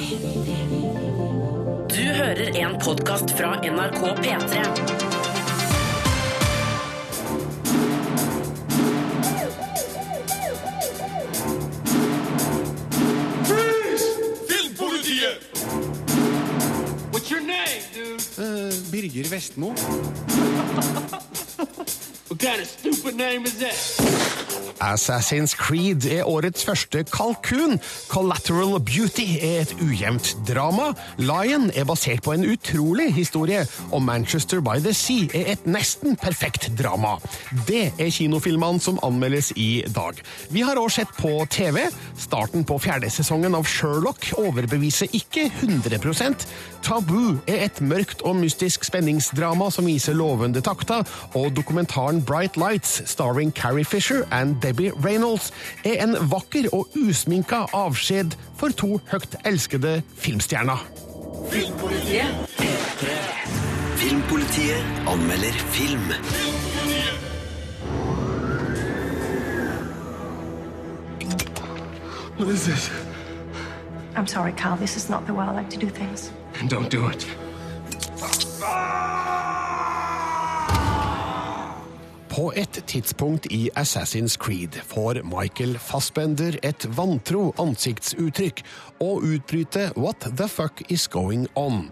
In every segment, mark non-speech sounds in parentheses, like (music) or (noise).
Du hører en podkast fra NRK P3. Filmpolitiet! What's your name, dude? Birger Vestmo. What kind of stupid name is that? Assassin's Creed er årets første kalkun. Collateral Beauty er et ujevnt drama. Lion er basert på en utrolig historie. Og Manchester by the Sea er et nesten perfekt drama. Det er kinofilmene som anmeldes i dag. Vi har også sett på TV. Starten på fjerde sesongen av Sherlock overbeviser ikke 100% Tabu er et mørkt og mystisk spenningsdrama som viser lovende takter, og dokumentaren Bright Lights, starring Carrie Fisher and Debbie Reynolds, er en vakker og usminka avskjed for to høyt elskede filmstjerner. Filmpolitiet Filmpolitiet anmelder film. What is this? I'm sorry, Carl. This is not the way I like to do things. Don't do it. På et tidspunkt i Assassin's Creed får Michael Fassbender et vantro ansiktsuttrykk og utbryter What the fuck is going on?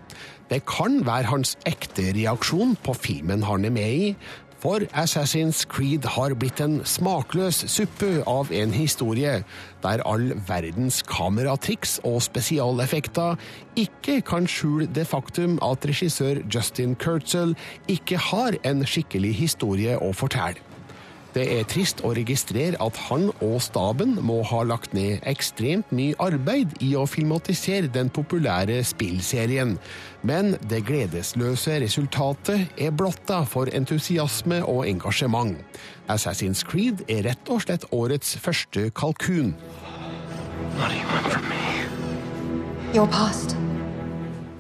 Det kan være hans ekte reaksjon på filmen han er med i, for Assassin's Creed har blitt en smakløs suppe av en historie der all verdens kameratriks og spesialeffekter ikke kan skjule det faktum at regissør Justin Kurtzel ikke har en skikkelig historie å fortelle. Det er trist å registrere at han og staben må ha lagt ned ekstremt mye arbeid i å filmatisere den populære spillserien, men det gledesløse resultatet er blotta for entusiasme og engasjement. Assassin's Creed er rett og slett årets første kalkun. What do you want from me? Your past.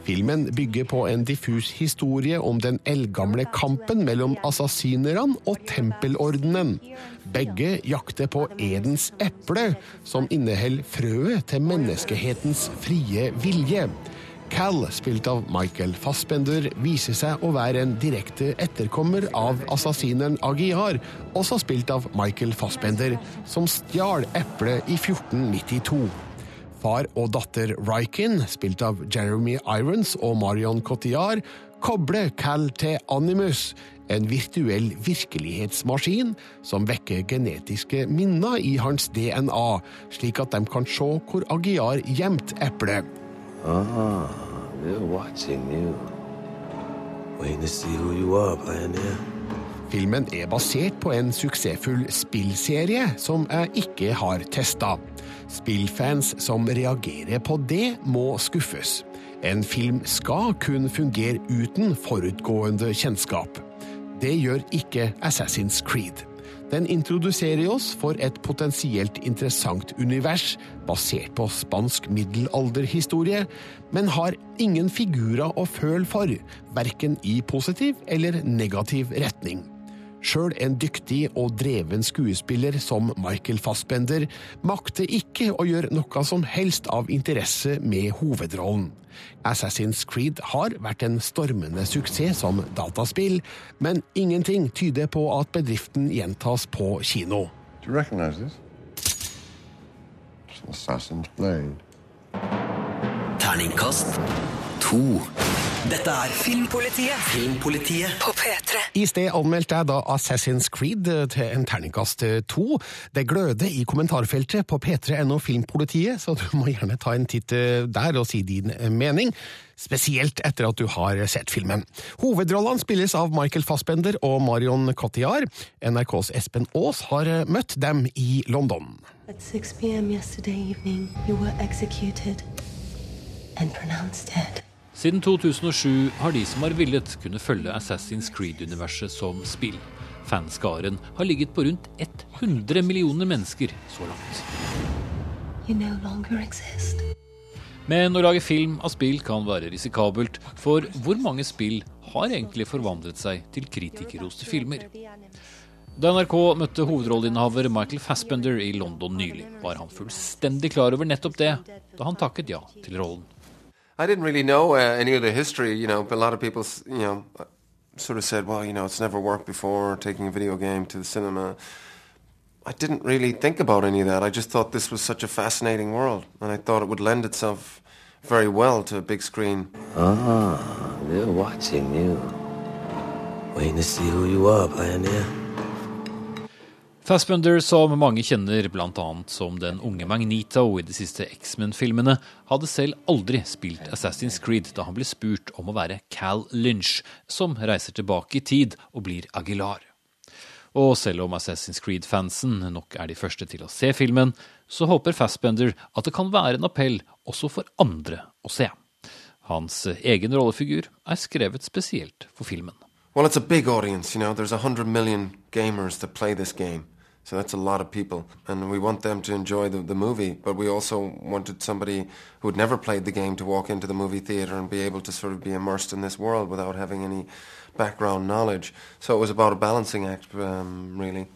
Filmen bygger på en diffus historie om den eldgamle kampen mellom assassinerne og tempelordenen. Begge jakter på Edens eple, som inneholder frøet til menneskehetens frie vilje. Cal, spilt av Michael Fassbender, viser seg å være en direkte etterkommer av assassineren Agiar, også spilt av Michael Fassbender, som stjal eplet i 1492. Far og datter Rykin, spilt av Jeremy Irons og Marion Cotillard, kobler Cal til Animus, en virtuell virkelighetsmaskin som vekker genetiske minner i hans DNA, slik at de kan se hvor Agiar gjemte eplet. Ah, they're watching you. Waiting to see who you are, Pioneer. Filmen er basert på en suksessfull spillserie som jeg ikke har testa. Spillfans som reagerer på det, må skuffes. En film skal kun fungere uten forutgående kjennskap. Det gjør ikke Assassin's Creed. Den introduserer oss for et potensielt interessant univers basert på spansk middelalderhistorie, men har ingen figurer å føle for, verken i positiv eller negativ retning. Sjøl en dyktig og dreven skuespiller som Michael Fassbender makter ikke å gjøre noe som helst av interesse med hovedrollen. Assassin's Creed har vært en stormende suksess som dataspill, men ingenting tyder på at bedriften gjentas på kino. Do you. Terningkast to. Dette er Filmpolitiet Filmpolitiet på P3. I sted anmeldte jeg da Assassin's Creed til en terningkast to. Det gløder i kommentarfeltet på p3.no Filmpolitiet, så du må gjerne ta en titt eh, der og si din mening. Spesielt etter at du har sett filmen. Hovedrollene spilles av Michael Fassbender og Marion Cotillard. NRKs Espen Aas har møtt dem i London. At 6 p.m. yesterday evening, you were executed and pronounced dead. Siden 2007 har de som har villet, kunne følge Assassin's Creed-universet som spill. Fanskaren har ligget på rundt 100 millioner mennesker så langt. Men å lage film av spill kan være risikabelt, for hvor mange spill har egentlig forvandlet seg til kritikerroste filmer? Da NRK møtte hovedrolleinnehaver Michael Fassbender i London nylig, var han fullstendig klar over nettopp det da han takket ja til rollen. I didn't really know uh, any of the history, you know, but a lot of people, you know, sort of said, well, you know, it's never worked before, taking a video game to the cinema. I didn't really think about any of that. I just thought this was such a fascinating world, and I thought it would lend itself very well to a big screen. Ah, they're watching you. Waiting to see who you are there. Fassbender, som mange kjenner bl.a. som den unge Magneto i de siste X-Men-filmene, hadde selv aldri spilt Assassin's Creed da han ble spurt om å være Cal Lynch, som reiser tilbake i tid og blir Aguilar. Og selv om Assassin's Creed-fansen nok er de første til å se filmen, så håper Fassbender at det kan være en appell også for andre å se. Hans egen rollefigur er skrevet spesielt for filmen. Well, it's a big audience, you know. There's a hundred million gamers that play this game. So that's a lot of people. And we want them to enjoy the, the movie, but we also wanted somebody who had never played the game to walk into the movie theater and be able to sort of be immersed in this world without having any background knowledge. So it was about a balancing act, um, really.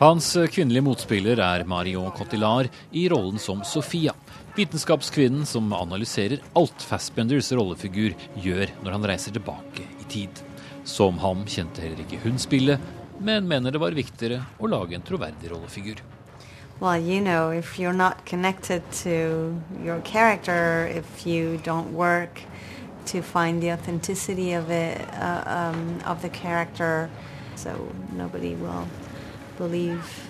Hans kvinnelige motspiller er Marion Cotillard i rollen som Sofia. Vitenskapskvinnen som analyserer alt Fassbenders rollefigur gjør når han reiser tilbake i tid. Som ham kjente heller ikke hun spillet, men mener det var viktigere å lage en troverdig rollefigur. Well, you know, if you're not connected to your character, if you don't work to find the authenticity of it, uh, um, of the character, so nobody will believe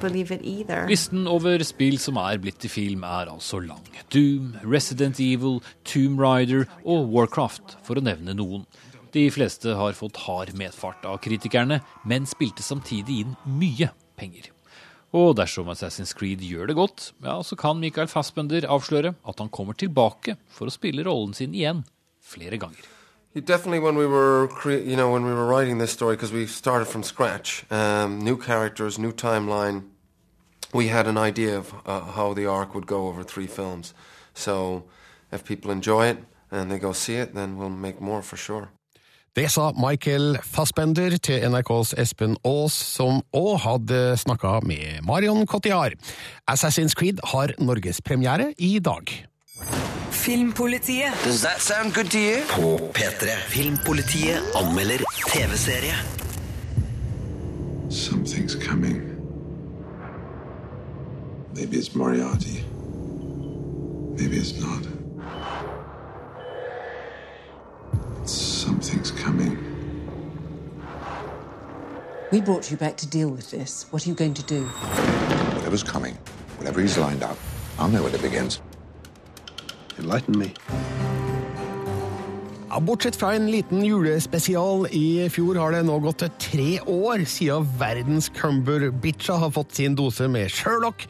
believe it either. Listen over spill som er blitt til film er altså lang. Doom, Resident Evil, Tomb Rider og Warcraft, for å nevne noen. De fleste har fått hard medfart av kritikerne, men spilte samtidig inn mye penger. Og dersom Assassin's Creed gjør det godt, ja, så kan Michael Fassbender avsløre at han kommer tilbake for å spille rollen sin igjen flere ganger. Definitely, when we were, you know, when we were writing this story, because we started from scratch, um, new characters, new timeline. We had an idea of uh, how the arc would go over three films. So, if people enjoy it and they go see it, then we'll make more for sure. Det sa Michael Fassbender til NRKs Espen Aas, som òg hadde snakka med Marion Cotillard. Assassin's Creed har norgespremiere i dag. Filmpolitiet. Does that sound good to you? På P3. Filmpolitiet anmelder TV-serie. Something's coming. Maybe it's Moriarty. Maybe it's not. Something's coming. We brought you back to deal with this. What are you going to do? Whatever's coming, whatever he's lined up, I'll know when it begins. Enlighten me. Ja, Bortsett fra en liten julespesial i fjor har det nå gått tre år siden verdens Cumber-bitcha har fått sin dose med Sherlock.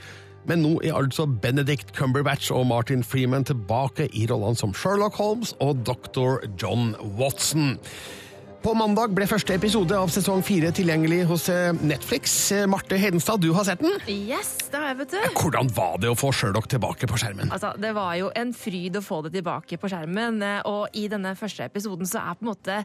Men nå er altså Benedict Cumberbatch og Martin Freeman tilbake i rollene som Sherlock Holmes og dr. John Watson. På mandag ble første episode av sesong fire tilgjengelig hos eh, Netflix. Eh, Marte Hedenstad, du har sett den. Yes, det har jeg, vet du. Hvordan var det å få Sherlock tilbake på skjermen? Altså, Det var jo en fryd å få det tilbake på skjermen. eh, Og i denne første episoden så er på en måte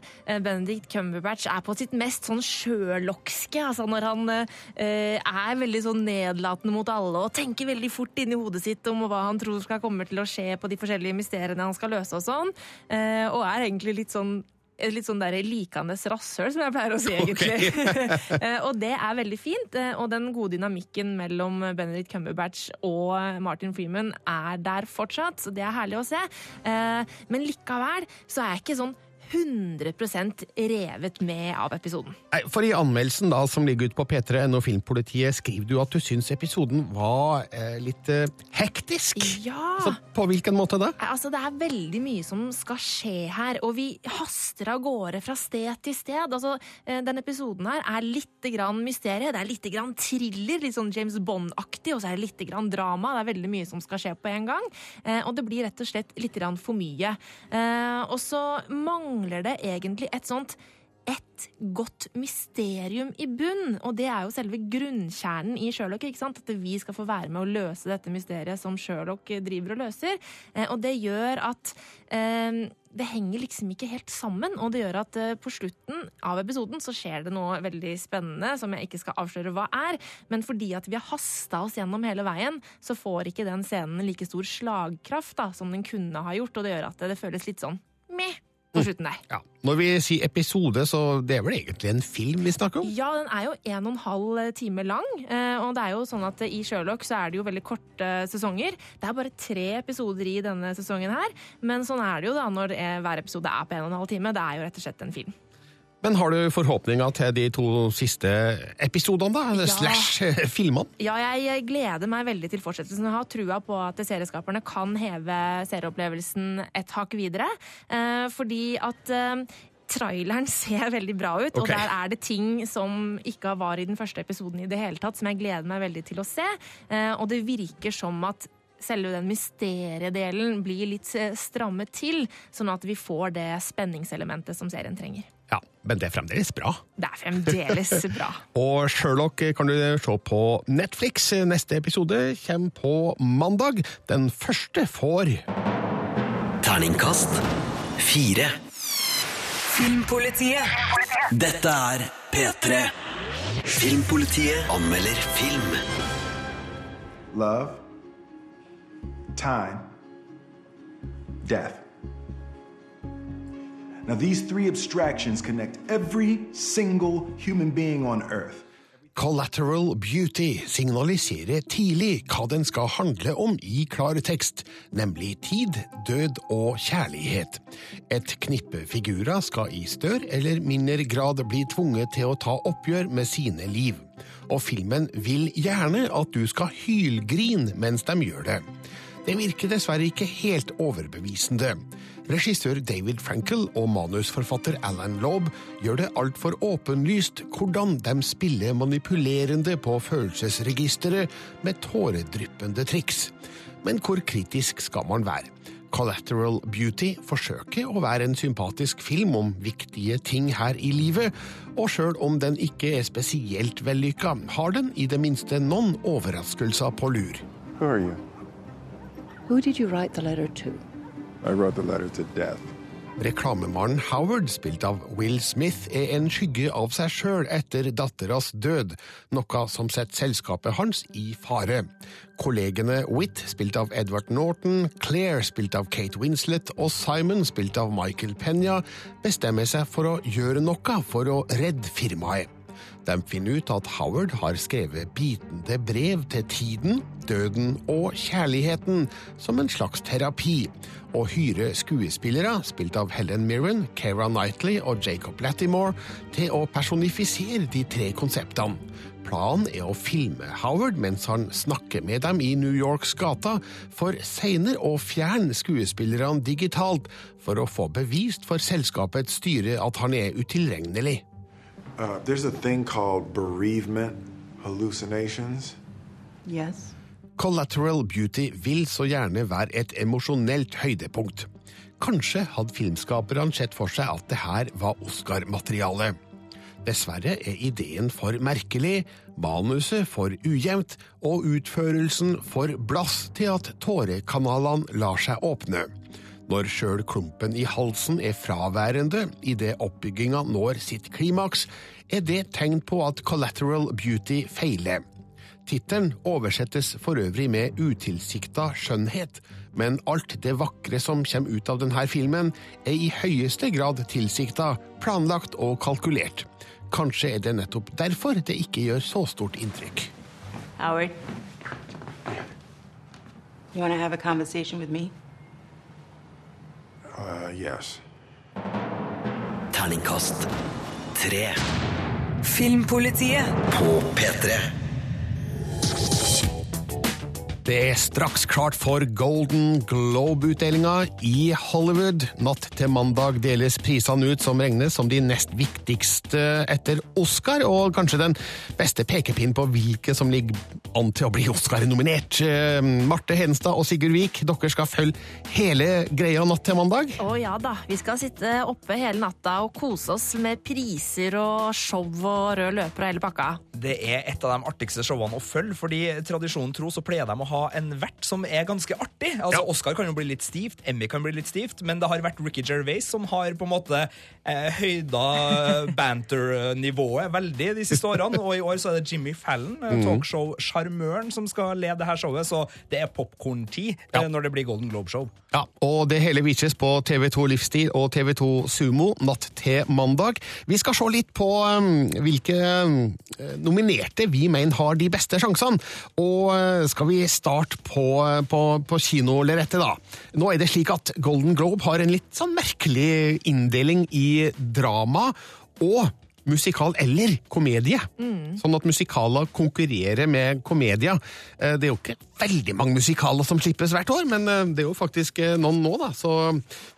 Benedict Cumberbatch er på sitt mest sånn sjølokske. Altså når han eh, er veldig sånn nedlatende mot alle og tenker veldig fort inni hodet sitt om hva han tror skal komme til å skje på de forskjellige mysteriene han skal løse og sånn. Eh, og er egentlig litt sånn et litt sånn der likende rasshøl, som jeg pleier å si, egentlig. Okay. (laughs) og det er veldig fint. eh, Og den gode dynamikken mellom Benedict Cumberbatch og Martin Freeman er der fortsatt, så det er herlig å se. Eh, Men likevel så er jeg ikke sånn 100% revet med av episoden. Nei, For i anmeldelsen da, som ligger ute på P3NO Filmpolitiet, skriver du at du syns episoden var eh, litt eh, hektisk. Ja! Så på hvilken måte da? Altså, Det er veldig mye som skal skje her, og vi haster av gårde fra sted til sted. Altså, den episoden her er litt grann mysterie, det er litt grann thriller, litt sånn James Bond-aktig, og så er det litt grann drama. Det er veldig mye som skal skje på en gang, eh, og det blir rett og slett litt grann for mye. Eh, Og så mangler det egentlig et sånt et godt mysterium i bunn. Og det er jo selve grunnkjernen i Sherlock. ikke sant? At vi skal få være med å løse dette mysteriet som Sherlock driver og løser. Eh, og det gjør at eh, det henger liksom ikke helt sammen. Og det gjør at eh, på slutten av episoden så skjer det noe veldig spennende som jeg ikke skal avsløre hva er. Men fordi at vi har hasta oss gjennom hele veien, så får ikke den scenen like stor slagkraft da, som den kunne ha gjort. Og det gjør at det, det føles litt sånn meh på slutten der. Ja. Når vi sier episode, så det er vel egentlig en film vi snakker om? Ja, den er jo en og en halv time lang. eh, Og det er jo sånn at i Sherlock så er det jo veldig korte sesonger. Det er bare tre episoder i denne sesongen her. Men sånn er det jo da når eh, hver episode er på en og en halv time. Det er jo rett og slett en film. Men har du forhåpninger til de to siste episodene, da? Eller Ja. slash eh, filmene? Ja, jeg gleder meg veldig til fortsettelsen. Jeg har trua på at serieskaperne kan heve serieopplevelsen et hakk videre. Eh, fordi at eh, traileren (laughs) ser veldig bra ut, og der er det ting som ikke var i den første episoden i det hele tatt, som jeg gleder meg veldig til å se. Og det virker som at selve den mysteriedelen blir litt strammet til, sånn at vi får det spenningselementet som serien trenger. Ja, men det er fremdeles bra. Det er fremdeles (laughs) bra. Og Sherlock kan du se på Netflix. Neste episode kommer på mandag. Den første får Terningkast fire. Filmpolitiet. Dette er P3. Filmpolitiet anmelder film. love, time, death. Now, these three abstractions connect every single human being on earth. Collateral Beauty signaliserer tidlig hva den skal handle om i klaretekst, nemlig tid, død og kjærlighet. Et knippe figurer skal i større eller mindre grad bli tvunget til å ta oppgjør med sine liv. Og filmen vil gjerne at du skal hylgrine mens de gjør det. Det virker dessverre ikke helt overbevisende. Regissør David Frankel og manusforfatter Alan Laub gjør det altfor åpenlyst hvordan de spiller manipulerende på følelsesregisteret med tåredryppende triks. Men hvor kritisk skal man være? Collateral Beauty forsøker å være en sympatisk film om viktige ting her i livet, og sjøl om den ikke er spesielt vellykka, har den i det minste noen overraskelser på lur. Who are you? Who did you write the letter to? I wrote the letter to death. Reklamemannen Howard, spilt av Will Smith, er en skygge av seg sjøl etter datteras død, noe som setter selskapet hans i fare. Kollegene Witt, spilt av Edward Norton, Claire, spilt av Kate Winslet, og Simon, spilt av Michael Penya, bestemmer seg for å gjøre noe for å redde firmaet. De finner ut at Howard har skrevet bitende brev til tiden, døden og kjærligheten som en slags terapi, og hyrer skuespillere, spilt av Helen Mirren, Keira Knightley og Jacob Lattimore, til å personifisere de tre konseptene. Planen er å filme Howard mens han snakker med dem i New Yorks gata, for seinere å fjerne skuespillerne digitalt for å få bevist for selskapets styre at han er utilregnelig. Uh, there's a thing called bereavement hallucinations. Yes. Collateral Beauty vil så gjerne være et emosjonelt høydepunkt. Kanskje hadde filmskaperne sett for seg at det her var Oscar-materiale. Dessverre er ideen for merkelig, manuset for ujevnt og utførelsen for blass til at tårekanalene lar seg åpne. Når sjøl klumpen i halsen er fraværende idet oppbygginga når sitt klimaks, er det tegn på at Collateral Beauty feiler. Tittelen oversettes for øvrig med utilsikta skjønnhet, men alt det vakre som kommer ut av denne filmen, er i høyeste grad tilsikta, planlagt og kalkulert. Kanskje er det nettopp derfor det ikke gjør så stort inntrykk. Howard, you have a conversation with me? Uh, yes. Terningkast tre. Filmpolitiet. På P3. Det er straks klart for Golden Globe-utdelinga i Hollywood. Natt til mandag deles prisene ut som regnes som de nest viktigste etter Oscar, og kanskje den beste pekepinnen på hvilke som ligger an til å bli Oscar-nominert. Eh, Marte Hedenstad og Sigurd Vik, dere skal følge hele greia natt til mandag. Å ja da, vi skal sitte oppe hele natta og kose oss med priser og show og rød løper og hele pakka. Det er et av de artigste showene å følge, fordi tradisjonen tro så pleier de å ha en vert som er ganske artig. Altså, Oscar kan jo bli litt stivt, Emmy kan bli litt stivt, men det har vært Ricky Gervais som har på en måte eh, høyda (laughs) banter-nivået veldig de siste årene, og i år så er det Jimmy Fallon, eh, Mm. talkshow-sjarmøren, som skal lede det her showet, så det er popkorn-tid ja. når det blir Golden Globe-show. Ja, og det hele vises på TV2 Livsstil og TV2 Sumo natt til mandag. Vi skal se litt på um, hvilke um, nominerte vi mener har de beste sjansene. Og uh, skal vi starte på, på, på kinolerretet, da. Nå er det slik at Golden Globe har en litt sånn merkelig inndeling i drama og musikal eller komedie. Sånn at musikaler konkurrerer med komedia. Eh, Det er jo ikke veldig mange musikaler som slippes hvert år, men eh, det er jo faktisk eh, noen nå, da. Så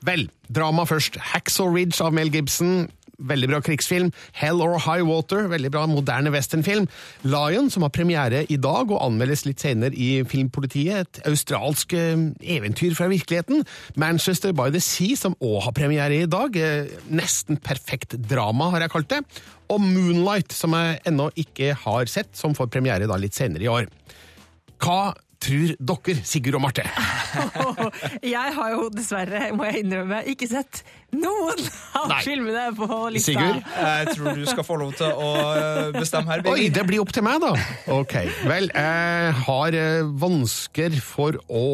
vel, drama først. Hacksaw Ridge av Mel Gibson. Veldig bra krigsfilm. Hell or High Water, veldig bra moderne westernfilm. Lion, som har premiere i dag og anmeldes litt senere i Filmpolitiet. Et australsk eh, eventyr fra virkeligheten. Manchester by the Sea, som òg har premiere i dag. Eh, Nesten perfekt drama, har jeg kalt det. Og Moonlight, som jeg ennå ikke har sett, som får premiere da litt senere i år. Hva tror dere, Sigurd og Marte? (laughs) Jeg har jo dessverre, må jeg innrømme, ikke sett noen av Nei. filmene på lista. Sigurd? Jeg tror du skal få lov til å eh, bestemme her. Oi, det blir opp til meg, da. Ok. Vel, jeg har eh, vansker for å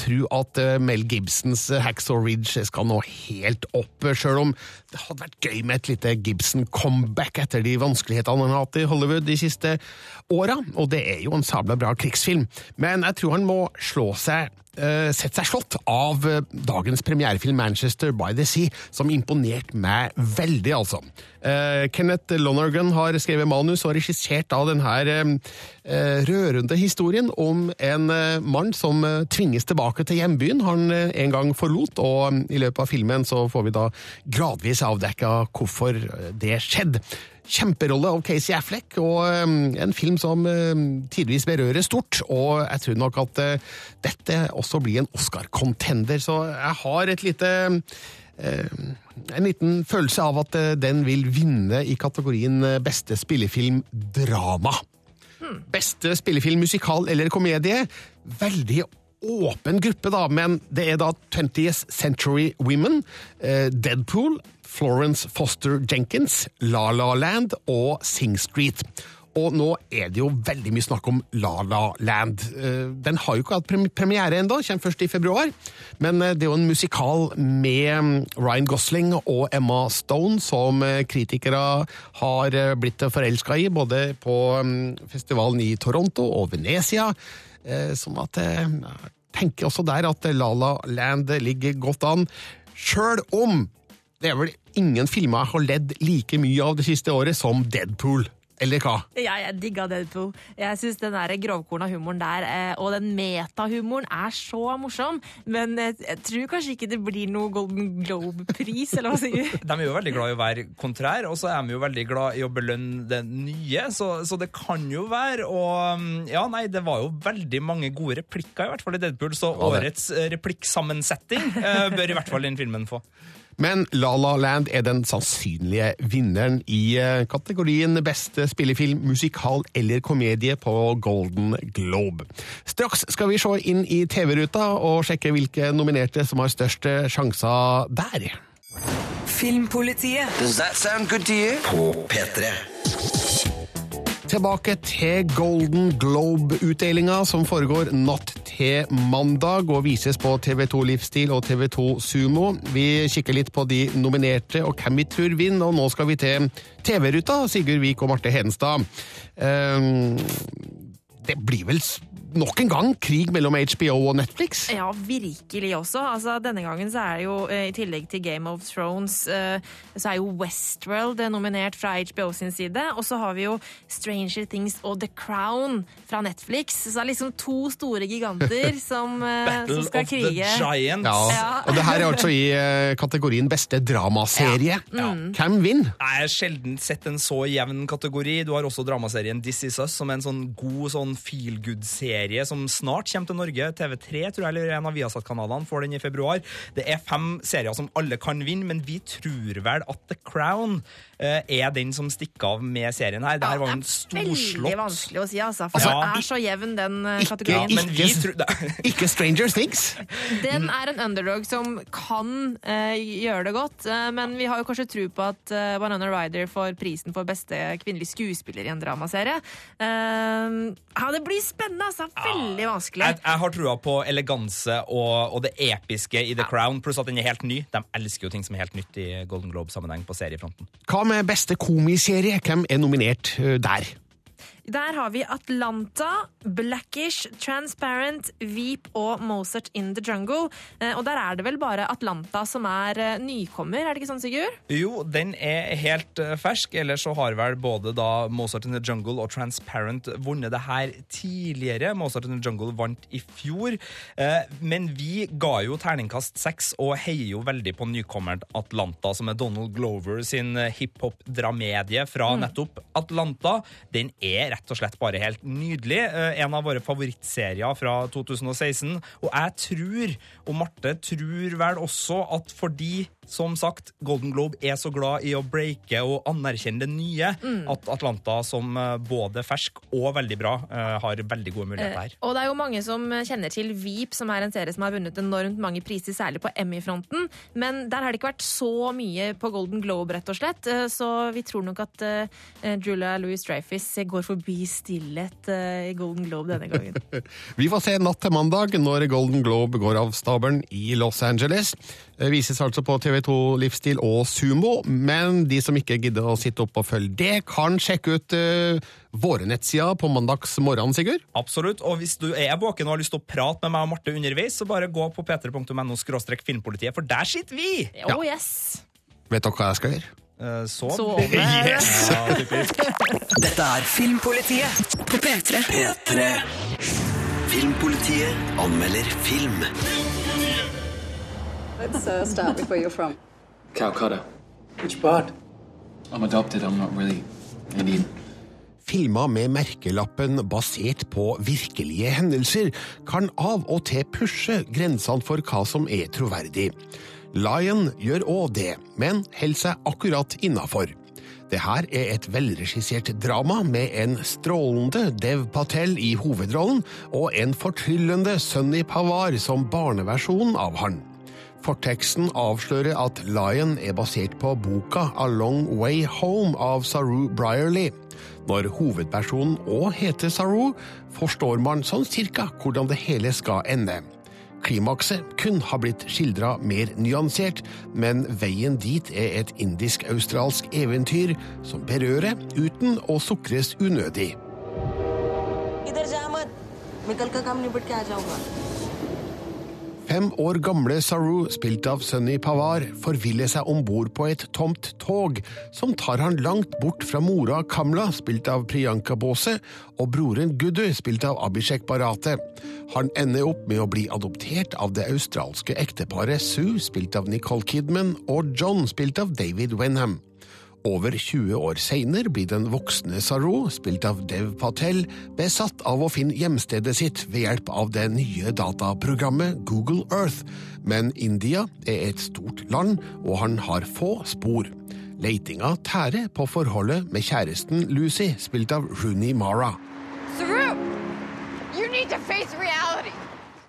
tro at eh, Mel Gibsons eh, Hacksaw Ridge skal nå helt opp, sjøl om det hadde vært gøy med et lite Gibson-comeback etter de vanskelighetene han har hatt i Hollywood de siste åra. Og det er jo en sabla bra krigsfilm. Men jeg tror han må slå seg eh, sett seg slått av eh, dagens premierefilm Manchester by the Sea, som imponerte meg veldig, altså. Eh, Kenneth Lonergan har skrevet manus og regissert av denne eh, rørende historien om en eh, mann som eh, tvinges tilbake til hjembyen han eh, en gang forlot, og i løpet av filmen så får vi da gradvis avdekka hvorfor eh, det skjedde. Kjemperolle av Casey Affleck, og um, en film som um, tidvis berører stort. Og jeg tror nok at uh, dette også blir en Oscar-contender, så jeg har et lite uh, en liten følelse av at uh, den vil vinne i kategorien uh, beste spillefilm drama. Beste spillefilm musikal eller komedie. Veldig åpen gruppe, da, men det er da 20th Century Women, Deadpool, Florence Foster Jenkins, La La Land og Sing Street. Og nå er det jo veldig mye snakk om La La Land. Eh, Den har jo ikke hatt premiere ennå, kommer først i februar. Men eh, det er jo en musikal med mm, Ryan Gosling og Emma Stone, som eh, kritikere har blitt forelska i, både på mm, festivalen i Toronto og Venezia. Sånn at jeg tenker også der at La La Land ligger godt an. Sjøl om det er vel ingen filmer jeg har ledd like mye av det siste året som Deadpool. Eller hva? Ja, jeg digga Deadpool. Jeg syns den der grovkorna humoren der, eh, og den metahumoren, er så morsom. Men eh, jeg tror kanskje ikke det blir noe Golden Globe-pris, eller hva sier du? (laughs) De er jo veldig glad i å være kontrær, og så er de jo veldig glad i å belønne det nye. Så, så det kan jo være Og mm, ja, nei, det var jo veldig mange gode replikker, i hvert fall i Deadpool, så årets eh, replikksammensetting bør i hvert fall den filmen få. (laughs) Men La La Land er den sannsynlige vinneren i kategorien beste spillefilm, musikal eller komedie på Golden Globe. Straks skal vi se inn i TV-ruta og sjekke hvilke nominerte som har størst sjanser der. Filmpolitiet. Does that sound good to you? På P3. Tilbake til Golden Globe-utdelinga, som foregår natt til mandag og vises på TV2 Livsstil og TV2 Sumo. Vi kikker litt på de nominerte og hvem vi tror vinner, og nå skal vi til TV-ruta, Sigurd Vik og Marte Hedenstad. Um, det blir vel nok en gang krig mellom HBO og Netflix. Ja, virkelig også. Altså, denne gangen så er det jo, eh, i tillegg til Game of Thrones, eh, så er jo Westworld eh, nominert fra HBO sin side. Og så har vi jo Stranger Things og The Crown fra Netflix. Så det er liksom to store giganter (laughs) som, som Battle krige. Battle of the. Giants. Ja. Og det her er altså i kategorien beste dramaserie. Hvem vinner? Jeg har sjelden sett en så jevn kategori. Du har også dramaserien This Is Us, som er en sånn god sånn feel good-serie som snart kommer til Norge. TV3 tror jeg, eller en av Viasat-kanalene får den i februar. Det er fem serier som alle kan vinne, men vi tror vel at The Crown er den som stikker av med serien her. Det her var jo en Veldig vanskelig å si, altså. For Altså, det er så jevn, den eh, Ikke, kategorien. men vi tror- (laughs) ikke Stranger Things. Den er en underdog som kan uh, gjøre det godt, uh, men vi har jo kanskje tro på at uh, Banana Rider får prisen for beste kvinnelige skuespiller i en dramaserie. Eh, ja, det blir spennende, altså. Veldig vanskelig. Jeg, jeg har trua på eleganse og, og det episke i The Crown, pluss at den er helt ny. De elsker jo ting som er helt nytt i Golden Globe-sammenheng på seriefronten. Hva med beste komiserie? Hvem er nominert eh, der? Der har vi Atlanta, Blackish, Transparent, Veep og Mozart in the Jungle. Eh, og der er det vel bare Atlanta som er eh, nykommer, er det ikke sånn, Sigurd? Jo, den er helt eh, fersk. Ellers så har vel både da Mozart in the Jungle og Transparent vunnet det her tidligere. Mozart in the Jungle vant i fjor. Men vi ga jo terningkast seks og heier jo veldig på nykommeren Atlanta, som er Donald Glover sin hiphop-dramedie fra Mm. nettopp Atlanta. Den er rett og slett bare helt nydelig. Eh, En av våre favorittserier fra 2016. Og jeg tror, og Marte tror vel også, at fordi som sagt, Golden Globe er så glad i å breake og anerkjenne det nye, Mm. at Atlanta som eh, både fersk og veldig bra eh, har veldig gode muligheter her. Og det er jo mange som kjenner til Veep, som er en serie som har vunnet enormt mange priser, særlig på Emmy-fronten. Men der har det ikke vært så mye på Golden Globe, rett og slett. Så vi tror nok at Julia Louis Dreyfus går forbi stillhet eh, i Golden Globe denne gangen. (laughs) Vi får se natt til mandag når Golden Globe går av stabelen i Los Angeles. Det vises altså på TV2 Livsstil og Sumo, men de som ikke gidder å sitte opp og følge det, kan sjekke ut eh, våre nettsider på mandags morgen, Sigurd. Absolutt, og hvis du er våken og har lyst til å prate med meg og Marte underveis, så bare gå på p3.no filmpolitiet, for der sitter vi! Oh yes! Vet dere hva jeg skal gjøre? Eh, sov. Sove. yes! (laughs) Ja. Dette er Filmpolitiet på P3. P3. Filmpolitiet anmelder film. Let's uh, start with where you're from. Calcutta. Which part? I'm adopted. I'm not really Indian. Filmer med merkelappen basert på virkelige hendelser kan av og til pushe grensene for hva som er troverdig. Lion gjør òg det, men holder seg akkurat innafor. Det her er et velregissert drama med en strålende Dev Patel i hovedrollen og en fortryllende Sunny Pavar som barneversjon av han. Forteksten avslører at Lion er basert på boka A Long Way Home av Saru Brierly. Når hovedpersonen òg heter Saru, forstår man sånn cirka hvordan det hele skal ende. Klimakset kun har blitt skildra mer nyansert, men veien dit er et indisk-australsk eventyr som berører uten å sukres unødig. Idhar ja, Fem år gamle Saru, spilt av Sunny Pavar, forviller seg om bord på et tomt tog, som tar han langt bort fra mora Kamla, spilt av Priyanka Bose, og broren Gudu, spilt av Abhishek Barate. Han ender opp med å bli adoptert av det australske ekteparet Sue, spilt av Nicole Kidman, og John, spilt av David Wenham. Over 20 år senere blir den voksne Saru, spilt av Dev Patel, besatt av å finne hjemstedet sitt ved hjelp av det nye dataprogrammet Google Earth. Men India er et stort land, og han har få spor. Leitinga tærer på forholdet med kjæresten Lucy, spilt av Rooney Mara. Saru, you need to face reality.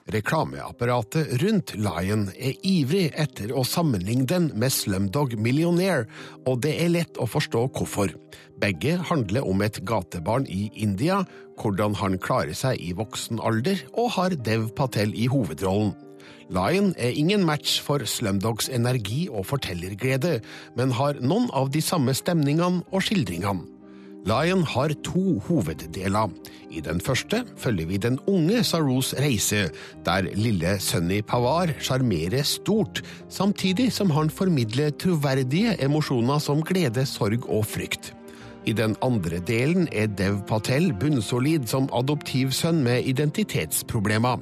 Reklameapparatet rundt Lion er ivrig etter å sammenligne den med Slumdog Millionaire, og det er lett å forstå hvorfor. Begge handler om et gatebarn i India, hvordan han klarer seg i voksen alder, og har Dev Patel i hovedrollen. Lion er ingen match for Slumdogs energi og fortellerglede, men har noen av de samme stemningene og skildringene. Lion har to hoveddeler. I den første følger vi den unge Saros reise, der lille Sunny Pawar sjarmerer stort, samtidig som han formidler troverdige emosjoner som glede, sorg og frykt. I den andre delen er Dev Patel bunnsolid som adoptivsønn med identitetsproblemer.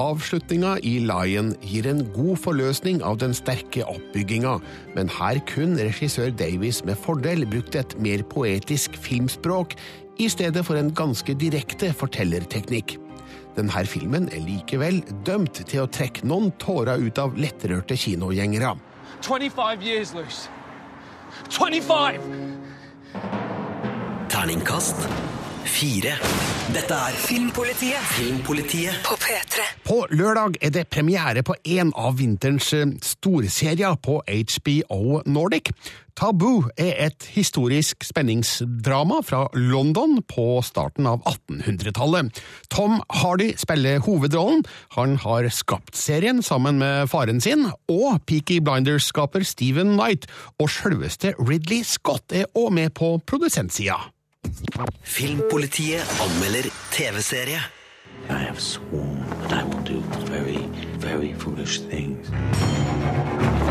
Avslutninga i Lion gir en god forløsning av den sterke oppbygginga, men her kun regissør Davies med fordel brukt et mer poetisk filmspråk i stedet for en ganske direkte fortellerteknikk. Denne filmen er likevel dømt til å trekke noen tårer ut av lettrørte kinogjengere. 25 years, Luce. 25! Terningkast fire. Dette er Filmpolitiet. Filmpolitiet På P3. På lørdag er det premiere på en av vinterens eh, storserier på HBO Nordic. Taboo er et historisk spenningsdrama fra London på starten av 1800-tallet. Tom Hardy spiller hovedrollen. Han har skapt serien sammen med faren sin, og Peaky Blinders-skaper Stephen Knight. Og selveste Ridley Scott er òg med på produsentsida. Filmpolitiet anmelder TV-serie. I have sworn that I will do very, very foolish things.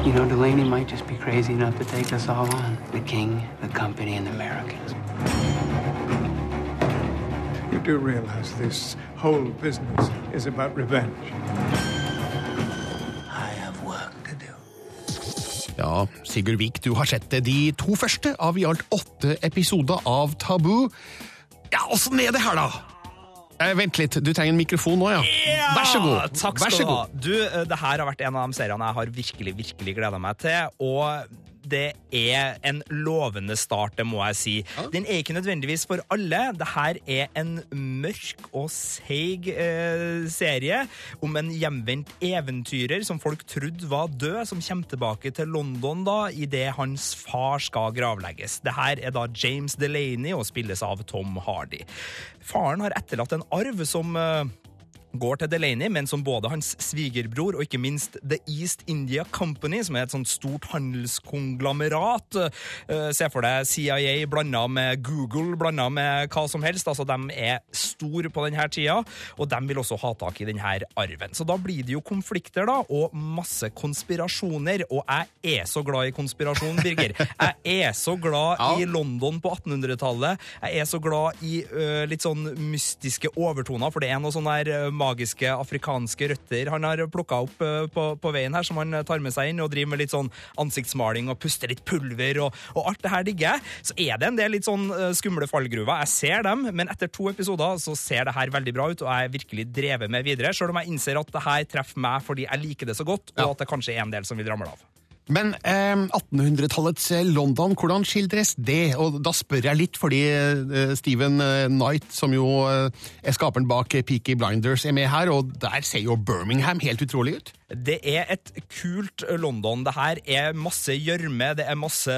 You know, Delaney might just be crazy enough to take us all on. The king, the company, and the Americans. You do realize this whole business is about revenge. Ja, Sigurd Vik, du har sett det de to første av i alt åtte episoder av Tabu. Ja, åssen er det her, da? Eh, vent litt, du trenger en mikrofon nå, ja. Vær så god. Takk Vær skal så du ha. god. Du, eh, det her har vært en av de seriene jeg har virkelig, virkelig gleda meg til. Og det er en lovende start, det må jeg si. Den er ikke nødvendigvis for alle. Det her er en mørk og seig eh, serie om en hjemvendt eventyrer som folk trodde var død, som kommer tilbake til London da idet hans far skal gravlegges. Det her er da James Delaney og spilles av Tom Hardy. Faren har etterlatt en arv som eh, går til Delaney, men som både hans svigerbror og ikke minst The East India Company, som er et sånt stort handelskonglomerat. Eh, Se for deg CIA blanda med Google, blanda med hva som helst. Altså, De er store på denne tida, og de vil også ha tak i denne arven. Så da blir det jo konflikter, da, og masse konspirasjoner. Og jeg er så glad i konspirasjon, Birger. Jeg er så glad i London på 1800-tallet. Jeg er så glad i uh, litt sånn mystiske overtoner, for det er noe sånn der ø, magiske afrikanske røtter han har plukka opp på, på veien her, som han tar med seg inn og driver med litt sånn ansiktsmaling og puster litt pulver og, og alt det her digger jeg. Så er det en del litt sånn skumle fallgruver. Jeg ser dem, men etter to episoder så ser det her veldig bra ut, og jeg er virkelig drevet med videre, sjøl om jeg innser at det her treffer meg fordi jeg liker det så godt, og at det kanskje er en del som vil ramle av. Men eh, 1800-tallets London, hvordan skildres det? Og da spør jeg litt, fordi eh, Stephen eh, Knight, som jo eh, er skaperen bak Peaky Blinders, er med her, og der ser jo Birmingham helt utrolig ut. Det er et kult London. Det her er masse gjørme, det er masse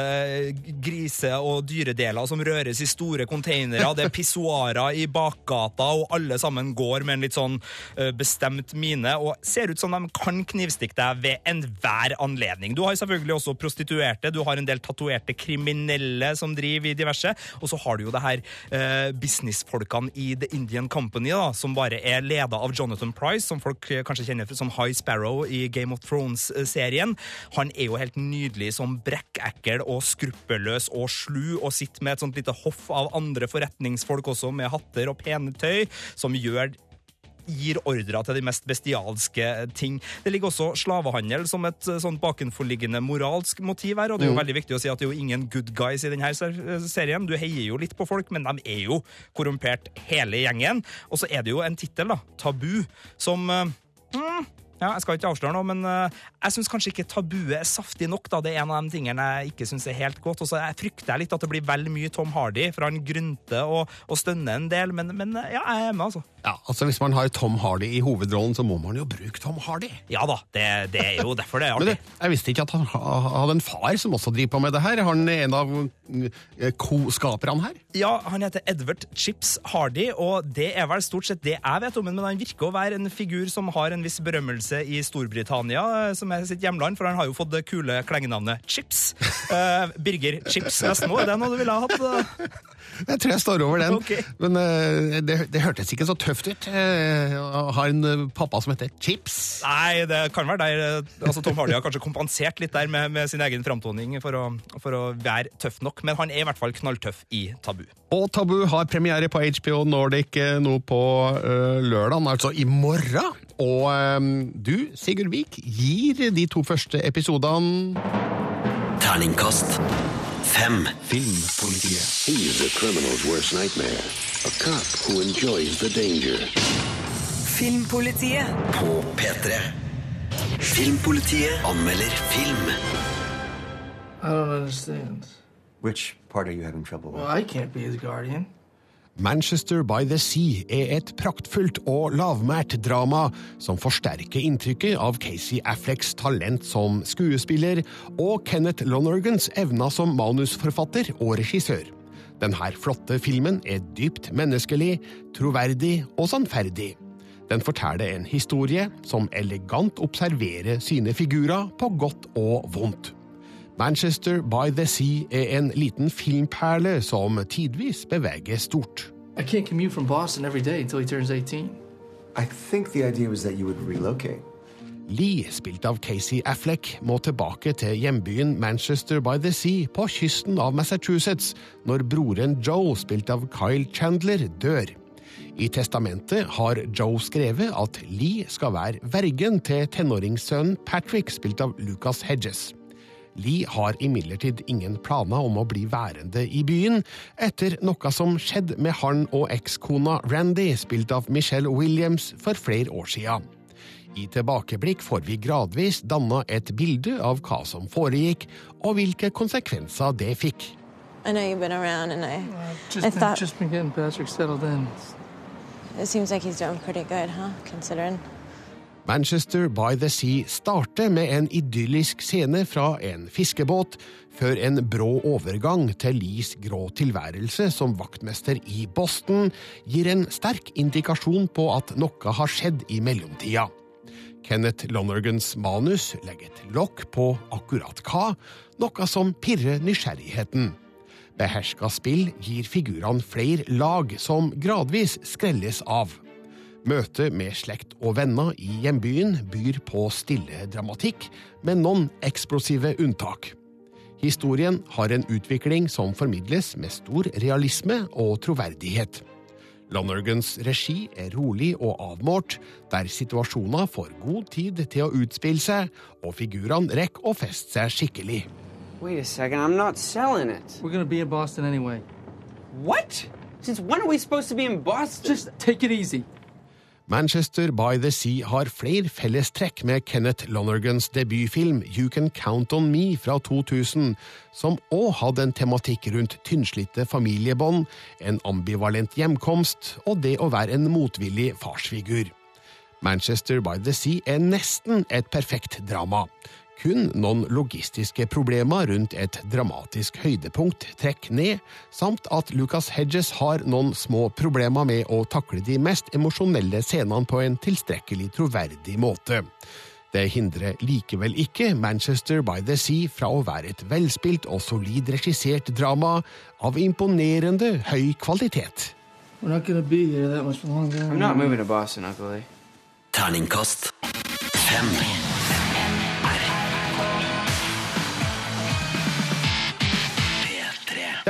grise- og dyredeler som røres i store containere, det er pissoarer i bakgata, og alle sammen går med en litt sånn eh, bestemt mine, og ser ut som de kan knivstikke deg ved enhver anledning. Du har selvfølgelig også prostituerte, du har en del tatoverte kriminelle som driver i diverse, og så har du jo det her eh, businessfolkene i The Indian Company, da, som bare er leda av Jonathan Price, som folk eh, kanskje kjenner som High Sparrow i Game of Thrones-serien. Han er jo helt nydelig som brekkekkel og skruppelløs og slu, og sitter med et sånt lite hoff av andre forretningsfolk også, med hatter og pene tøy, som gjør gir ordrer til de mest bestialske ting. Det ligger også slavehandel som et eh, sånn bakenforliggende moralsk motiv her, og det er jo Mm. veldig viktig å si at det er jo ingen good guys i denne serien. Du heier jo litt på folk, men de er jo korrumpert hele gjengen. Og så er det jo en tittel, da, Tabu, som eh, mm, ja, Jeg skal ikke avsløre noe, men eh, jeg syns kanskje ikke tabuet er saftig nok. da. Det er en av de tingene jeg ikke syns er helt godt. Og så jeg frykter jeg litt at det blir vel mye Tom Hardy, for han grynter og, og stønner en del. Men, men ja, jeg er med, altså. Ja, altså Hvis man har Tom Hardy i hovedrollen, så må man jo bruke Tom Hardy. Ja da, det, det er jo derfor det er Men artig. du, jeg visste ikke at han hadde en far som også driver på med det her. Han er en av eh, co-skaperne her? Ja, han heter Edward Chips Hardy, og det er vel stort sett det jeg vet om ham, men han virker å være en figur som har en viss berømmelse i Storbritannia, eh, som er sitt hjemland, for han har jo fått det kule klengenavnet Chips. Uh, (laughs) Birger Chips Vestmo, er det noe du ville ha hatt? (laughs) Jeg tror jeg står over den. Men uh, det, det hørtes ikke så tøft ut eh, å ha en eh, pappa som heter Chips. Nei, det kan være der. eh, Altså, Tom Hardy har kanskje kompensert litt der med, med sin egen framtoning for å, for å være tøff nok, men han er i hvert fall knalltøff i Tabu. Og Tabu har premiere på HBO Nordic eh, nå på uh, lørdag, altså i morgen. Og eh, du, Sigurd Vik, gir de to første episodene Terningkast fem. Filmpolitiet. He's a criminal's worst nightmare. A cop who enjoys the danger. Filmpolitiet på P3. Filmpolitiet anmelder film. I don't understand. Which part are you having trouble with? Well, I can't be his guardian. Manchester by the Sea er et praktfullt og lavmælt drama som forsterker inntrykket av Casey Afflecks talent som skuespiller og Kenneth Lonergans evner som manusforfatter og regissør. Denne flotte filmen er dypt menneskelig, troverdig og sannferdig. Den forteller en historie som elegant observerer sine figurer på godt og vondt. Manchester by the Sea er en liten filmperle som tidvis beveger stort. I can't commute from Boston every day until he turns 18. I think the idea was that you would relocate. Lee, spilt av Casey Affleck, må tilbake til hjembyen Manchester by the Sea på kysten av Massachusetts når broren Joe, spilt av Kyle Chandler, dør. I testamentet har Joe skrevet at Lee skal være vergen til tenåringssønnen Patrick, spilt av Lucas Hedges. Lee har imidlertid ingen planer om å bli værende i byen, etter noe som skjedde med han og ekskona Randy, spilt av Michelle Williams, for flere år siden. I tilbakeblikk får vi gradvis danna et bilde av hva som foregikk, og hvilke konsekvenser det fikk. I know you've been around, and I, Just, I been, thought just been getting Patrick settled in. it seems like he's doing pretty good, huh? Considering. Manchester by the Sea starter med en idyllisk scene fra en fiskebåt, før en brå overgang til Lees grå tilværelse som vaktmester i Boston gir en sterk indikasjon på at noe har skjedd i mellomtida. Kenneth Lonergans manus legger et lokk på akkurat hva, noe som pirrer nysgjerrigheten. Beherska spill gir figurene flere lag som gradvis skrelles av. Møtet med slekt og venner i hjembyen byr på stille dramatikk, med noen eksplosive unntak. Historien har en utvikling som formidles med stor realisme og troverdighet. Lonergans regi er rolig og avmålt, der situasjoner får god tid til å utspille seg, og figurene rekker å feste seg skikkelig. Wait a second, I'm not selling it. We're gonna be in Boston anyway. What? Since when are we supposed to be in Boston? Just take it easy. Manchester by the Sea har flere fellestrekk med Kenneth Lonergans debutfilm You Can Count On Me fra 2000, som òg hadde en tematikk rundt tynnslitte familiebånd, en ambivalent hjemkomst og det å være en motvillig farsfigur. Manchester by the Sea er nesten et perfekt drama. Kun noen logistiske problemer rundt et dramatisk høydepunkt trekk ned, samt at Lucas Hedges har noen små problemer med å takle de mest emosjonelle scenene på en tilstrekkelig troverdig måte. Det hindrer likevel ikke Manchester by the Sea fra å være et velspilt og solid regissert drama av imponerende høy kvalitet. Terningkast not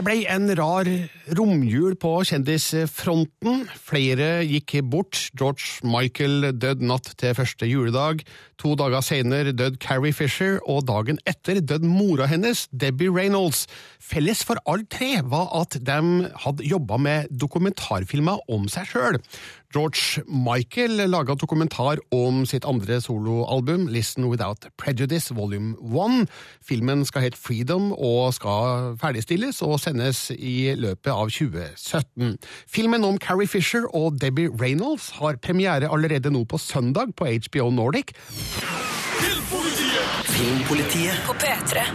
Det ble en rar romjul på kjendisfronten. Flere gikk bort. George Michael døde natt til første juledag. To dager senere døde Carrie Fisher, og dagen etter døde mora hennes, Debbie Reynolds. Felles for alle tre var at de hadde jobba med dokumentarfilmer om seg sjøl. George Michael laga dokumentar om sitt andre soloalbum, Listen Without Prejudice Volume 1. Filmen skal hete Freedom og skal ferdigstilles og sendes i løpet av 2017. Filmen om Carrie Fisher og Debbie Reynolds har premiere allerede nå på søndag på HBO Nordic. Filmpolitiet På P3.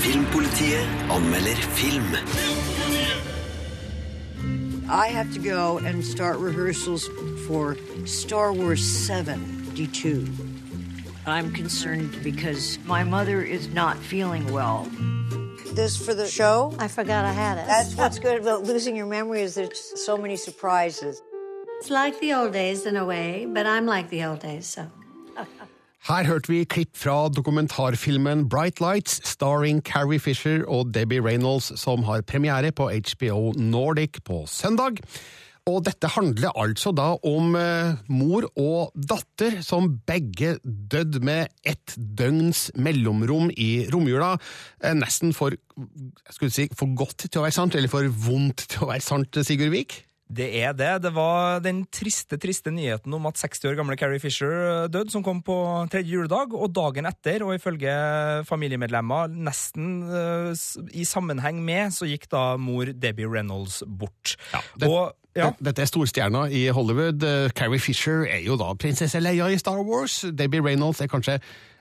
Filmpolitiet anmelder film. I have to go and start rehearsals for Star Wars 7 D2. I'm concerned because my mother is not feeling well. This for the show? I forgot I had it. That's what's good about losing your memory is there's so many surprises. It's like the old days in a way, but I'm like the old days, so. Her hørte vi klipp fra dokumentarfilmen Bright Lights, starring Carrie Fisher og Debbie Reynolds, som har premiere på HBO Nordic på søndag. Og dette handler altså da om eh, mor og datter som begge døde med ett døgns mellomrom i romjula. Eh, nesten for, si, for godt til å være sant, eller for vondt til å være sant, Sigurd Vik? Det er det. Det var den triste triste nyheten om at 60 år gamle Carrie Fisher døde, som kom på tredje juledag. Og dagen etter, og ifølge familiemedlemmer nesten uh, i sammenheng med, så gikk da mor Debbie Reynolds bort. Ja, det, og, ja. Dette er storstjerna i Hollywood. Uh, Carrie Fisher er jo da prinsesse Leia i Star Wars. Debbie Reynolds er kanskje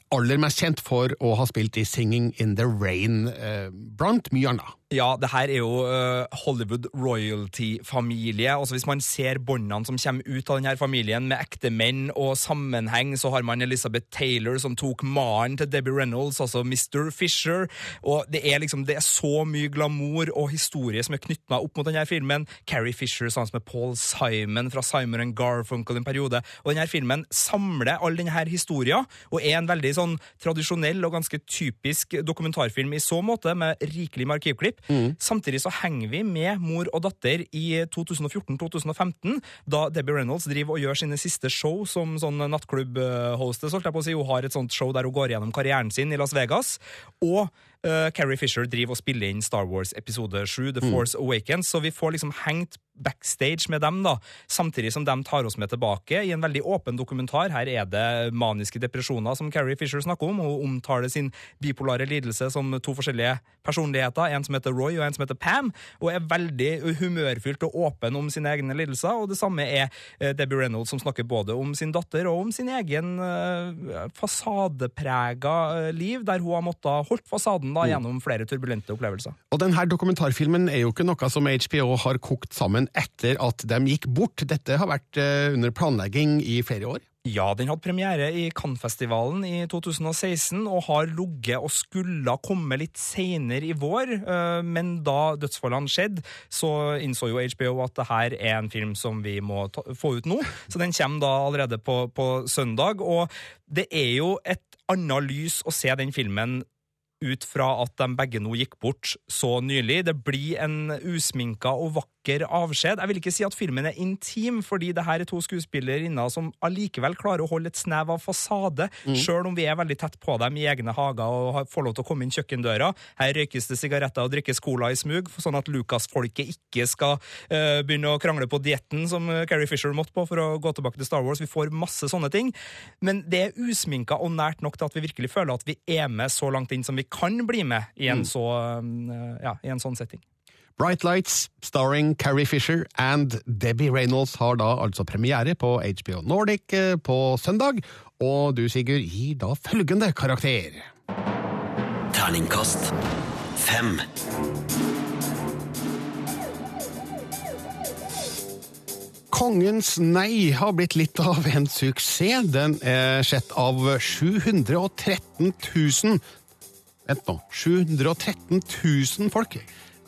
aller mest kjent for å ha spilt i Singing in the Rain, uh, blant mye annet. Ja, det her er jo uh, Hollywood royalty-familie. Altså Hvis man ser båndene som kommer ut av denne familien, med ektemenn og sammenheng, så har man Elizabeth Taylor som tok mannen til Debbie Reynolds, altså Mr. Fisher. Og det er liksom, det er så mye glamour og historie som er knytta opp mot denne filmen. Carrie Fisher sammen med Paul Simon fra Simon and Garfunkel en periode. Og denne filmen samler all denne historien, og er en veldig sånn tradisjonell og ganske typisk dokumentarfilm i så måte, med rikelig med arkivklipp. Mm. Samtidig så henger vi med mor og datter i 2014-2015, da Debbie Reynolds driver og gjør sine siste show som sånn nattklubb-hostess. holdt jeg på å si. Hun har et sånt show der hun går gjennom karrieren sin i Las Vegas. Og uh, Carrie Fisher driver og spiller inn Star Wars episode 7, The Force mm. Awakens, så vi får liksom hengt backstage med dem, da, samtidig som de tar oss med tilbake i en veldig åpen dokumentar. Her er det maniske depresjoner som Carrie Fisher snakker om. Hun omtaler sin bipolare lidelse som to forskjellige personligheter, en som heter Roy og en som heter Pam, og er veldig humørfylt og åpen om sine egne lidelser. Og det samme er Debbie Reynolds, som snakker både om sin datter og om sin egen uh, fasadeprega liv, der hun har måttet holdt fasaden da, gjennom flere turbulente opplevelser. Og denne dokumentarfilmen er jo ikke noe som HBO har kokt sammen etter at de gikk bort. Dette har vært under planlegging i flere år? Ja, den hadde premiere i Cannes-festivalen i 2016 og har ligget og skulle komme litt seinere i vår, men da dødsfallene skjedde, så innså jo HBO at det her er en film som vi må ta, få ut nå. Så den kommer da allerede på, på søndag, og det er jo et annet lys å se den filmen ut fra at de begge nå gikk bort så nylig. Det blir en usminka og vakker avskjed. Jeg vil ikke si at filmen er intim, fordi det her er to skuespillerinner som allikevel klarer å holde et snev av fasade, mm. sjøl om vi er veldig tett på dem i egne hager og får lov til å komme inn kjøkkendøra. Her røykes det sigaretter og drikkes cola i smug, sånn at Lucas-folket ikke skal uh, begynne å krangle på dietten som Carrie Fisher måtte på for å gå tilbake til Star Wars. Vi får masse sånne ting. Men det er usminka og nært nok til at vi virkelig føler at vi er med så langt inn som vi kan bli med i en, så, ja, i en sånn setting. Bright Lights, starring Carrie Fisher and Debbie Reynolds, har da altså premiere på HBO Nordic på søndag, og du, Sigurd, gir da følgende karakter. Terningkast fem. Kongens nei har blitt litt av en suksess. Den er sett av 713 000 Vent nå. 713 000 folk.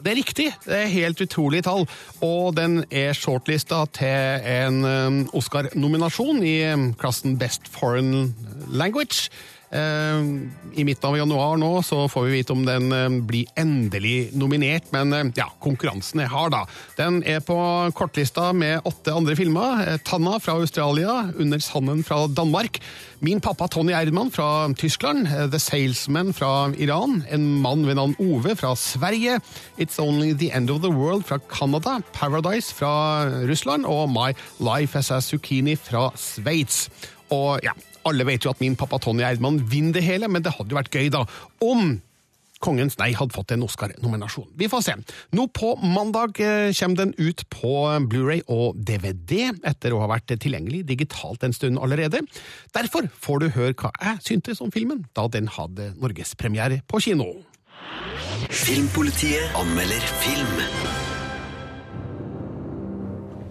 Det er riktig, det er helt utrolig tall. Og den er shortlista til en Oscar-nominasjon i klassen Best Foreign Language. I midten av januar nå så får vi vite om den blir endelig nominert, men ja, konkurransen er hard, da. Den er på kortlista med åtte andre filmer. Tanna fra Australia, Under sanden fra Danmark. Min pappa Tony Erdmann fra Tyskland, The Salesman fra Iran, En mann ved navn Ove fra Sverige, It's Only The End of the World fra Canada, Paradise fra Russland og My Life as a Zucchini fra Sveits. Og ja, alle vet jo at min pappa Tony Eidmann vinner det hele, men det hadde jo vært gøy, da, om Kongens nei hadde fått en Oscar-nominasjon. Vi får se. Nå på mandag kommer den ut på Blu-ray og DVD, etter å ha vært tilgjengelig digitalt en stund allerede. Derfor får du høre hva jeg syntes om filmen da den hadde norgespremiere på kino. Filmpolitiet anmelder film.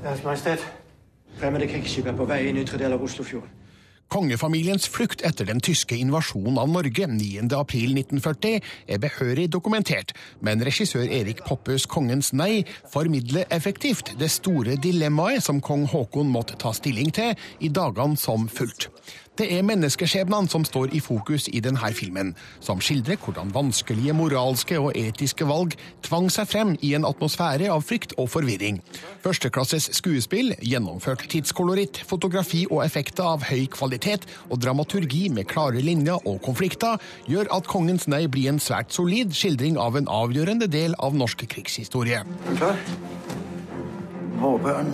Deres Majestet. Fremmede krigsskip er på vei inn ytre del av Oslofjorden. Kongefamiliens flukt etter den tyske invasjonen av Norge 9.4.1940 er behørig dokumentert, men regissør Erik Poppes Kongens nei formidler effektivt det store dilemmaet som kong Haakon måtte ta stilling til i dagene som fulgte. Det er menneskeskjebnene som står i fokus i denne filmen, som skildrer hvordan vanskelige moralske og etiske valg tvang seg frem i en atmosfære av frykt og forvirring. Førsteklasses skuespill, gjennomført tidskoloritt, fotografi og effekter av høy kvalitet og dramaturgi med klare linjer og konflikter gjør at Kongens nei blir en svært solid skildring av en avgjørende del av norsk krigshistorie. Er du klar? Håper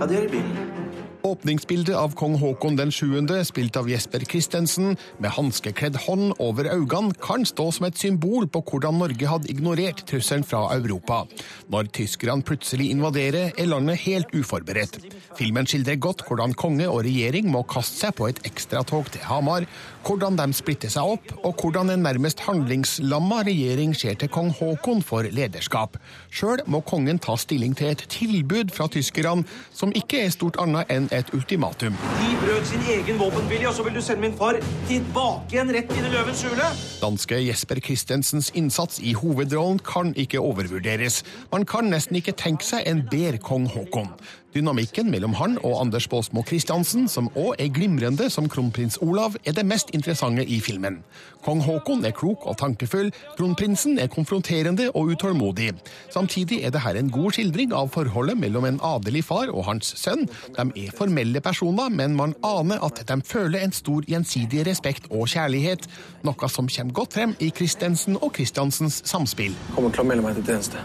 Ja, det i bilen. Åpningsbildet av kong Haakon den 7., spilt av Jesper Christensen, med hanskekledd hånd over øynene, kan stå som et symbol på hvordan Norge hadde ignorert trusselen fra Europa. Når tyskerne plutselig invaderer, er landet helt uforberedt. Filmen skildrer godt hvordan konge og regjering må kaste seg på et ekstratog til Hamar, hvordan de splitter seg opp, og hvordan en nærmest handlingslamma regjering ser til kong Haakon for lederskap. Sjøl må kongen ta stilling til et tilbud fra tyskerne, som ikke er stort annet enn et ultimatum. De brøt sin egen våpenvilje, og så vil du sende min far tilbake igjen rett inn i løvens hule? Danske Jesper Christensens innsats i hovedrollen kan ikke overvurderes. Man kan nesten ikke tenke seg en bedre kong Haakon. Dynamikken mellom han og Anders Baasmo Christiansen, som òg er glimrende som kronprins Olav, er det mest interessante i filmen. Kong Haakon er klok og tankefull, kronprinsen er konfronterende og utålmodig. Samtidig er det her en god skildring av forholdet mellom en adelig far og hans sønn. De er formelle personer, men man aner at de føler en stor gjensidig respekt og kjærlighet, noe som kommer godt frem i Christensen og Christiansens samspill. Kommer til å melde meg til tjeneste.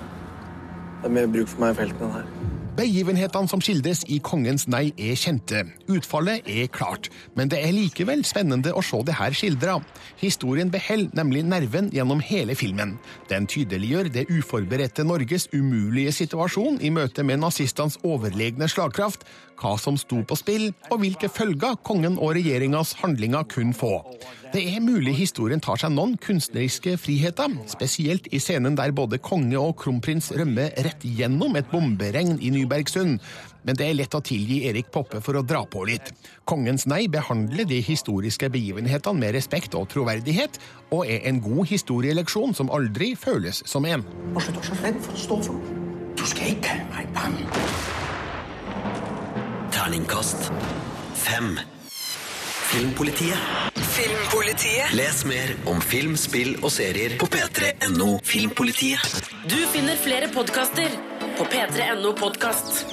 Det er mer bruk for meg i felten enn her. Begivenhetene som skildres i Kongens nei er kjente. Utfallet er klart, men det er likevel spennende å se det her skildra. Historien beholder nemlig nerven gjennom hele filmen. Den tydeliggjør det uforberedte Norges umulige situasjon i møte med nazistenes overlegne slagkraft, hva som sto på spill, og hvilke følger kongen og regjeringas handlinger kunne få. Det er mulig historien tar seg noen kunstneriske friheter, spesielt i scenen der både konge og kronprins rømmer rett gjennom et bomberegn i Nybergsund. Men det er lett å tilgi Erik Poppe for å dra på litt. Kongens nei behandler de historiske begivenhetene med respekt og troverdighet, og er en god historieleksjon som aldri føles som en. Være så redd for å stå for noe. Du skal ikke kalle meg bange. Terningkast fem. Filmpolitiet. Filmpolitiet. Les mer om film, spill og serier på p3.no Filmpolitiet. Du finner flere podkaster på p3.no podkast.